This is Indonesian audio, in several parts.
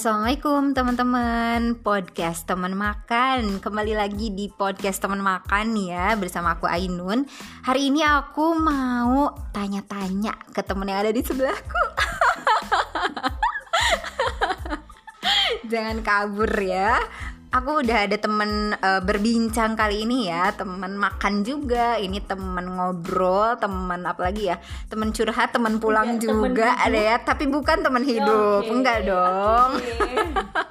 Assalamualaikum teman-teman. Podcast teman makan. Kembali lagi di podcast teman makan ya Bersama aku Ainun. Hari ini aku mau tanya-tanya ke temen yang ada di sebelahku. Jangan kabur ya Aku udah ada temen uh, berbincang kali ini ya Temen makan juga Ini temen ngobrol Temen apa lagi ya Temen curhat Temen pulang Enggak, juga temen Ada ya Tapi bukan temen hidup Oke, Enggak dong oke.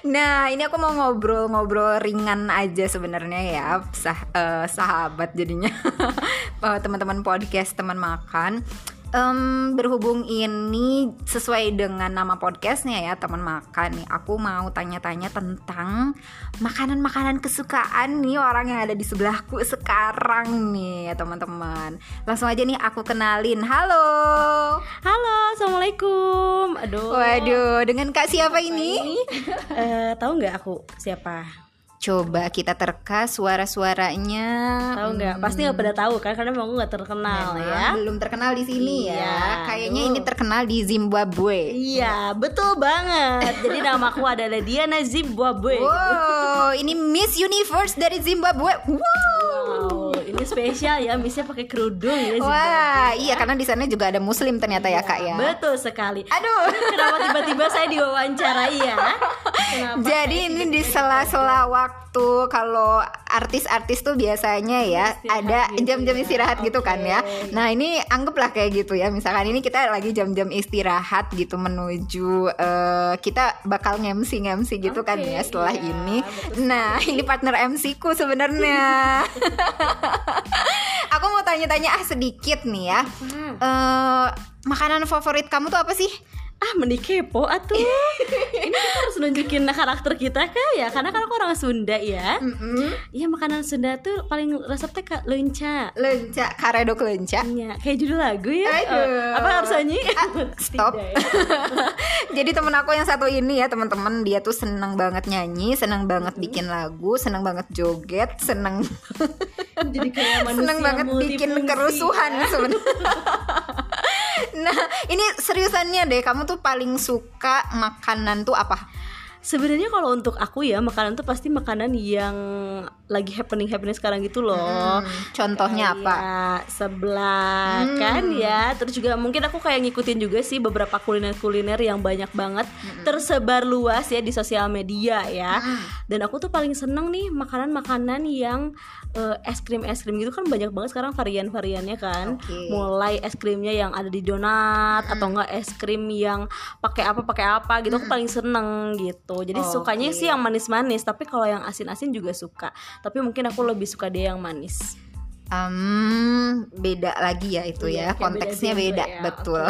Nah, ini aku mau ngobrol-ngobrol ringan aja sebenarnya ya, sah eh, sahabat jadinya. Eh, teman-teman podcast, teman makan. Em, berhubung ini sesuai dengan nama podcastnya ya teman makan nih aku mau tanya-tanya tentang makanan-makanan kesukaan nih orang yang ada di sebelahku sekarang nih ya teman-teman langsung aja nih aku kenalin halo Halo, assalamualaikum. Aduh. waduh dengan kak siapa ini Eh, tahu nggak aku siapa? Coba kita terka suara-suaranya. Tahu nggak? Pasti nggak pada tahu kan karena memang aku nggak terkenal Memang ya. Belum terkenal di sini Iya, ya. Kayaknya aduh. ini terkenal di Zimbabwe. Iya, betul banget. Jadi namaku adalah Diana Zimbabwe. Wow, ini Miss Universe dari Zimbabwe. Wow. Wow, ini spesial ya, misnya pakai kerudung ya. Zimbabwe. Wah, iya karena di sana juga ada Muslim ternyata ya kak ya. Betul sekali. Aduh. Kenapa tiba-tiba saya diwawancarai ya? Kenapa? Jadi ini di sela-sela waktu kalau artis-artis tuh biasanya ya Istirahat ada gitu jam-jam ya. istirahat gitu kan ya. Nah ini anggaplah kayak gitu ya. Misalkan ini kita lagi jam-jam istirahat gitu menuju eh, kita bakal ngemsi ngemsi gitu kan Oke, ya setelah iya, ini. betul Nah ini partner MC ku sebenarnya. Aku mau tanya-tanya ah sedikit nih ya. Hmm. Eh, makanan favorit kamu tuh apa sih? Ah mending kepo atuh ini kita harus nunjukin karakter kita kan ya karena kan aku orang Sunda ya Iya makanan Sunda tuh paling resepnya kak lenca Lenca, karedok lenca. Ya, kayak judul lagu ya Aduh. Eh, apa harus nyanyi stop. Tidak ya. Jadi temen aku yang satu ini ya teman-teman dia tuh seneng banget nyanyi, seneng banget bikin lagu, seneng banget joget, seneng jadi kayak seneng banget bikin kerusuhan ya. sebenarnya. Nah ini seriusannya deh, kamu tuh paling suka makanan tuh apa? Sebenarnya kalau untuk aku ya makanan tuh pasti makanan yang lagi happening happening sekarang gitu loh. Hmm, contohnya apa? Kayak sebelah Hmm. kan ya. Terus juga mungkin aku kayak ngikutin juga sih beberapa kuliner-kuliner yang banyak banget tersebar luas ya di sosial media ya. Hmm. Dan aku tuh paling seneng nih makanan-makanan yang eh, es krim es krim gitu kan banyak banget sekarang varian-variannya kan. Oke. Mulai es krimnya yang ada di donat atau enggak es krim yang pakai apa pakai apa gitu aku paling seneng gitu. Jadi Oke. sukanya sih yang manis-manis, tapi kalau yang asin-asin juga suka. Tapi mungkin aku lebih suka dia yang manis. Um, beda lagi ya itu Iya, ya konteksnya beda beda, ya, betul.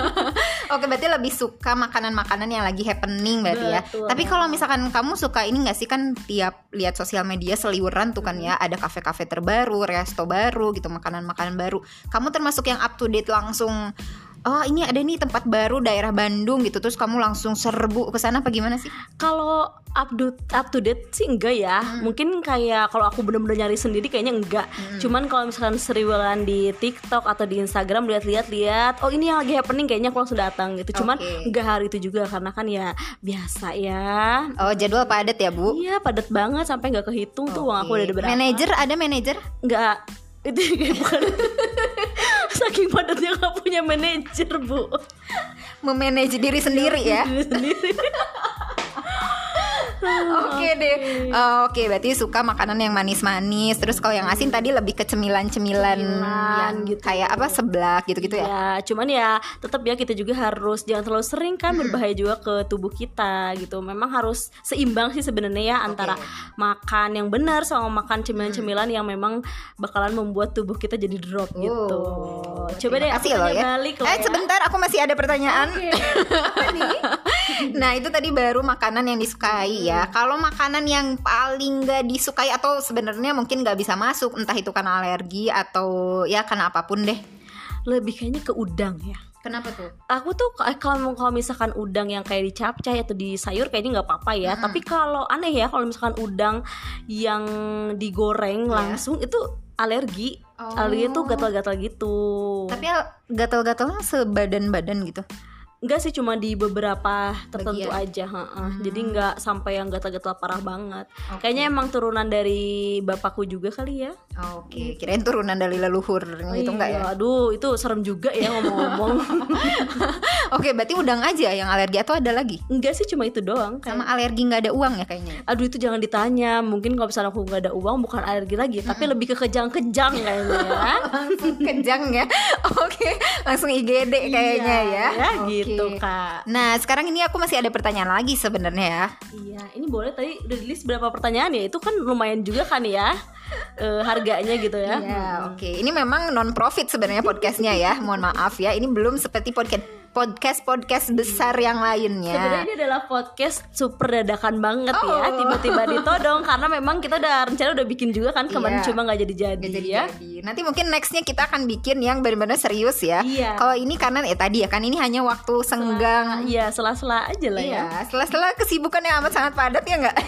Oke berarti lebih suka makanan-makanan yang lagi happening berarti ya. Betul. Tapi kalau misalkan kamu suka ini nggak sih kan tiap lihat sosial media seliweran tuh kan ya ada kafe-kafe terbaru, resto baru gitu, makanan-makanan baru. Kamu termasuk yang up to date langsung. Oh ini ada nih tempat baru daerah Bandung gitu terus kamu langsung serbu ke sana apa gimana sih? Kalau up to, up to date sih enggak ya. Hmm. Mungkin kayak kalau aku bener-bener nyari sendiri kayaknya enggak. Hmm. Cuman kalau misalkan seriwelan di TikTok atau di Instagram lihat-lihat lihat, oh ini yang lagi happening kayaknya aku langsung datang gitu. Cuman Oke. enggak hari itu juga karena kan ya biasa ya. Oh jadwal padat ya bu? Iya padat banget sampai nggak kehitung tuh uang aku udah ada berapa. Manajer ada manajer? Enggak itu bukan saking padatnya nggak punya manajer bu Memanage diri sendiri ya? Diri sendiri Oke deh. Oh, Oke, berarti suka makanan yang manis-manis. Terus kalau yang asin tadi lebih ke cemilan-cemilan Cemilan yang gitu. kayak apa seblak gitu-gitu ya. Ya, cuman ya tetap ya kita juga harus jangan terlalu sering kan berbahaya juga ke tubuh kita gitu. Memang harus seimbang sih sebenarnya ya antara makan yang benar sama makan cemilan-cemilan yang memang bakalan membuat tubuh kita jadi drop gitu. Coba deh aku loh tanya ya. balik loh eh, ya. sebentar aku masih ada pertanyaan. Apa nih? nah, itu tadi baru makanan yang disukai ya. Kalau makanan yang paling gak disukai atau sebenarnya mungkin gak bisa masuk, entah itu karena alergi atau ya karena apa pun deh. Lebih kayaknya ke udang ya. Kenapa tuh? aku tuh kalau kalau misalkan udang yang kayak dicapcay atau di sayur kayaknya nggak apa-apa ya tapi kalau aneh ya kalau misalkan udang yang digoreng Iya. langsung itu alergi Oh. alergi tuh gatal-gatal gitu Tapi al- gatal-gatalnya sebadan-badan gitu. Enggak sih cuma di beberapa tertentu Bagian. aja, heeh. Jadi nggak sampai yang gatal-gatal parah banget. Oke. Kayaknya emang turunan dari bapakku juga kali ya. Oke, kirain turunan dari leluhur itu enggak ya? Iya, Aduh, itu serem juga ya ngomong-ngomong. Oke, berarti udang aja yang alergi atau ada lagi? Enggak sih cuma itu doang. Kayak- Sama alergi nggak ada uang ya kayaknya. Aduh itu jangan ditanya. Mungkin kalau misalnya aku nggak ada uang bukan alergi lagi, tapi lebih ke kejang-kejang kayaknya ya. langsung kejang ya. Oke, langsung IGD kayaknya Iya, ya. ya Oke. gitu kak. Nah, sekarang ini aku masih ada pertanyaan lagi sebenarnya ya. Iya, ini boleh tadi udah di list berapa pertanyaan ya? Itu kan lumayan juga kan ya eh, harganya gitu ya. Iya, oke. Ini memang non profit sebenarnya podcastnya ya. Mohon maaf ya. Ini belum seperti podcast podcast podcast besar yang Sebenarnya lainnya. ini adalah podcast super dadakan banget ya, Oh. tiba-tiba ditodong karena memang kita udah rencana udah bikin juga kan kemarin Iya. cuma nggak jadi-jadi Nggak jadi ya. jadi. Nanti mungkin nextnya kita akan bikin yang benar-benar serius ya. Iya. Kalau ini karena ya tadi ya kan ini hanya waktu senggang. Iya, sela-sela aja lah ya. Iya, setelah-setelah kesibukan yang amat sangat padat ya nggak?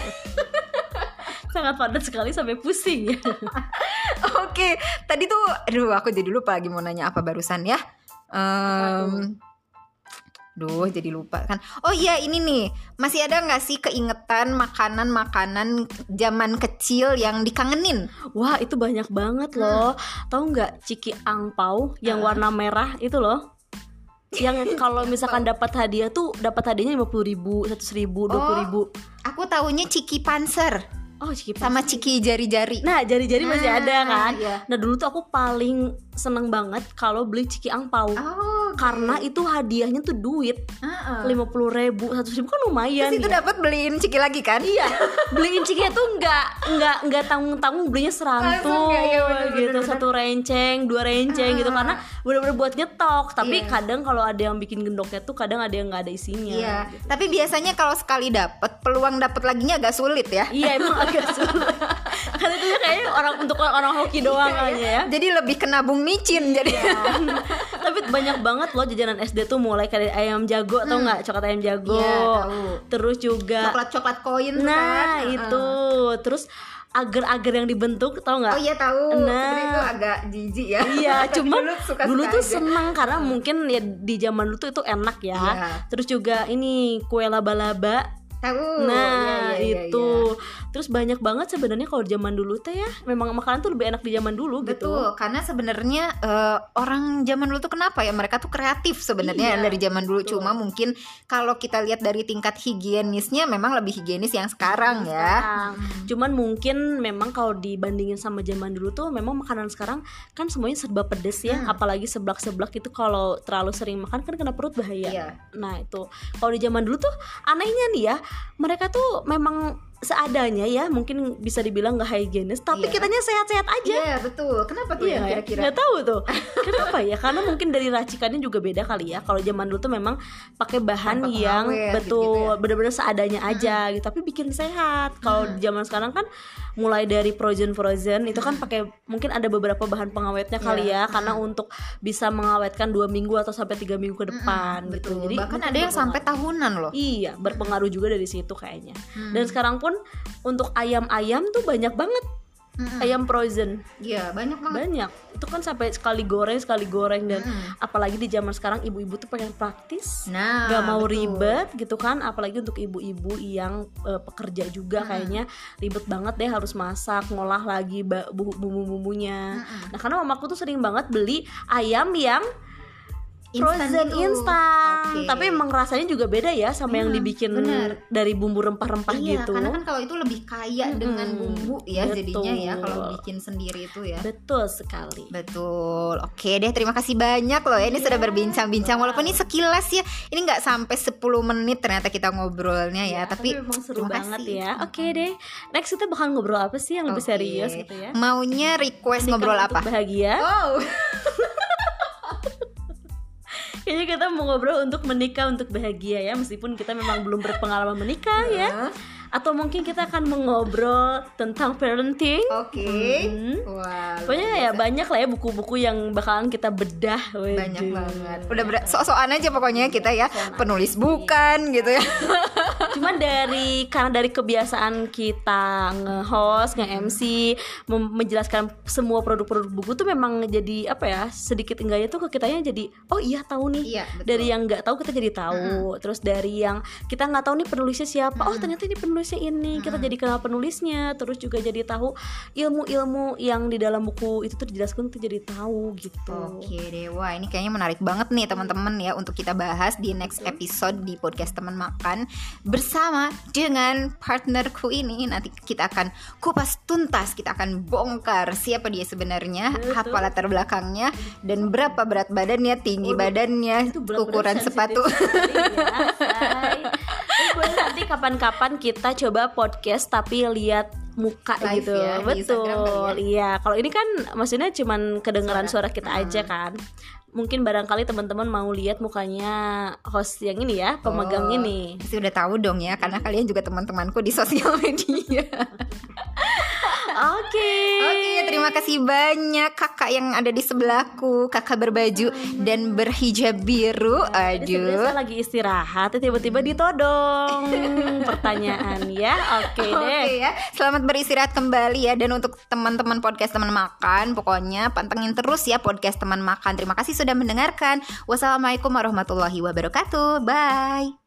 Sangat padat sekali sampai pusing ya. Oke, tadi tuh, aduh aku jadi lupa lagi mau nanya apa barusan ya. Em, Duh, jadi lupa kan. Oh iya, ini nih masih ada nggak sih keingetan makanan-makanan zaman kecil yang dikangenin? Wah, itu banyak banget loh. Tahu nggak ciki angpau yang Ah. warna merah itu loh? Yang kalau misalkan dapat hadiah tuh dapat hadiahnya lima puluh ribu, seratus ribu, dua puluh ribu. Aku taunya ciki panser Oh, ciki sama ciki jari-jari. Nah, jari-jari masih Nah, ada kan. iya. Nah, dulu tuh aku paling seneng banget kalau beli ciki angpau. Oh, Karena itu hadiahnya tuh duit lima puluh ribu, seratus ribu kan lumayan Terus itu ya. dapat beliin ciki lagi kan? Iya, beliin cikinya tuh nggak nggak nggak tanggung tanggung belinya iya, bener, gitu bener, bener. satu renceng dua renceng gitu Ah. karena bener-bener buat nyetok tapi Iya. kadang kalau ada yang bikin gendoknya tuh kadang ada yang nggak ada isinya Iya, gitu. tapi biasanya kalau sekali dapat peluang dapat laginya agak sulit ya. iya emang agak sulit karena itu kayaknya orang untuk orang hoki doang Iya, aja ya Jadi lebih ke nabung micin jadi. tapi banyak banget loh jajanan SD tuh mulai kayak ayam jago tau nggak coklat ayam jago Hmm. Iya, terus juga Coklat coklat koin nah kan. itu terus agar-agar yang dibentuk tau nggak Oh iya tahu. Nah. Sebenarnya itu agak jijik ya. Iya, cuman dulu, suka dulu tuh aja. senang karena mungkin ya di zaman dulu tuh itu enak ya. Iya. Terus juga ini kue laba-laba. Tahu. nah, Iya, iya, iya, itu. iya. Terus banyak banget sebenarnya kalau zaman dulu teh ya, memang makanan tuh lebih enak di zaman dulu gitu. Betul, karena sebenarnya eh, orang zaman dulu tuh kenapa ya mereka tuh kreatif sebenarnya Iya, dari zaman dulu. betul. Cuma mungkin kalau kita lihat dari tingkat higienisnya memang lebih higienis yang sekarang ya. Sekarang. Cuman mungkin memang kalau dibandingin sama zaman dulu tuh memang makanan sekarang kan semuanya serba pedes ya, Hmm. apalagi seblak-seblak itu kalau terlalu sering makan kan kena perut bahaya. Iya. Nah itu kalau di zaman dulu tuh anehnya nih ya mereka tuh memang seadanya ya mungkin bisa dibilang nggak higienis tapi Iya. kitanya sehat-sehat aja. Iya betul. Kenapa tuh Iya ya ya? kira-kira? Nggak tahu tuh Kenapa ya Karena mungkin dari racikannya juga beda kali ya Kalau zaman dulu tuh memang Pakai bahan Tanpa yang Betul gitu-gitu ya. Bener-bener seadanya aja gitu Tapi bikin sehat Kalau di zaman sekarang kan Mulai dari frozen-frozen Itu kan pakai Mungkin ada beberapa bahan pengawetnya kali Iya. ya Karena untuk Bisa mengawetkan dua minggu Atau sampai tiga minggu ke depan gitu Betul. Jadi Bahkan ada yang sampai tahunan loh. Iya berpengaruh juga dari situ kayaknya Hmm. Dan sekarang pun Untuk ayam-ayam tuh banyak banget Mm-mm. Ayam frozen Iya banyak banget. banyak itu kan sampai sekali goreng sekali goreng dan Mm. apalagi di zaman sekarang ibu-ibu tuh pengen praktis Nah, nggak mau betul. ribet gitu kan apalagi untuk ibu-ibu yang eh, pekerja juga kayaknya ribet banget deh harus masak ngolah lagi bumbu-bumbunya nah karena mamaku tuh sering banget beli ayam yang Instan frozen instan Oke. tapi emang rasanya juga beda ya sama yang Hmm, dibikin bener. dari bumbu rempah-rempah Iya, gitu karena kan kalau itu lebih kaya Mm-mm, dengan bumbu ya jadinya ya betul. kalau bikin sendiri itu ya. betul sekali Betul. Oke deh, terima kasih banyak loh ya. Ini sudah berbincang-bincang walaupun ini sekilas ya. Ini nggak sampai 10 menit ternyata kita ngobrolnya ya, tapi, memang seru banget kasih. ya. Oke deh. Next kita bakal ngobrol apa sih yang lebih Oke. serius gitu ya? Maunya request ngobrol apa? Bahagia. Oh. Kayaknya kita mau ngobrol untuk menikah untuk bahagia ya, meskipun kita memang belum berpengalaman menikah ya. Atau mungkin kita akan mengobrol tentang parenting. Oke. Hmm. Wah. luar Pokoknya ya banyak lah ya buku-buku yang bakalan kita bedah. banyak Waduh. banget. Udah ber- sok-sokan aja pokoknya kita ya penulis bukan gitu ya. Cuman dari karena dari kebiasaan kita nge-host, nge-MC, menjelaskan semua produk-produk buku tuh memang jadi apa ya sedikit enggaknya tuh ke kitanya jadi oh iya tahu nih. Iya, betul. Dari yang nggak tahu kita jadi tahu. Terus dari yang kita nggak tahu nih penulisnya siapa, oh ternyata ini penulisnya ini. Kita jadi kenal penulisnya. Terus juga jadi tahu ilmu-ilmu yang di dalam buku itu tuh dijelaskan tuh jadi tahu gitu. Oke deh, wah ini kayaknya menarik banget nih teman-teman ya untuk kita bahas di next episode di podcast teman makan bersama dengan partnerku ini nanti kita akan kupas tuntas, kita akan bongkar siapa dia sebenarnya, Betul. apa latar belakangnya dan berapa berat badannya, tinggi badannya, Itu berat-berat ukuran sepatu. ya, boleh nanti kapan-kapan kita coba podcast tapi lihat muka Live gitu. ya, betul. kali iya kalau ini kan maksudnya cuman kedengaran suara, Suara. kita aja kan. Mungkin barangkali teman-teman mau lihat mukanya host yang ini ya pemegang Oh, ini. Pasti udah tahu dong ya karena kalian juga teman-temanku di sosial media. oke Oke, terima kasih banyak kakak yang ada di sebelahku, kakak berbaju dan berhijab biru. Sebenarnya Aduh. saya lagi istirahat tiba-tiba ditodong pertanyaan ya oke Oke deh ya, selamat beristirahat kembali ya dan untuk teman-teman podcast teman makan, pokoknya pantengin terus ya podcast teman makan. Terima kasih sudah mendengarkan. Wassalamualaikum warahmatullahi wabarakatuh. Bye.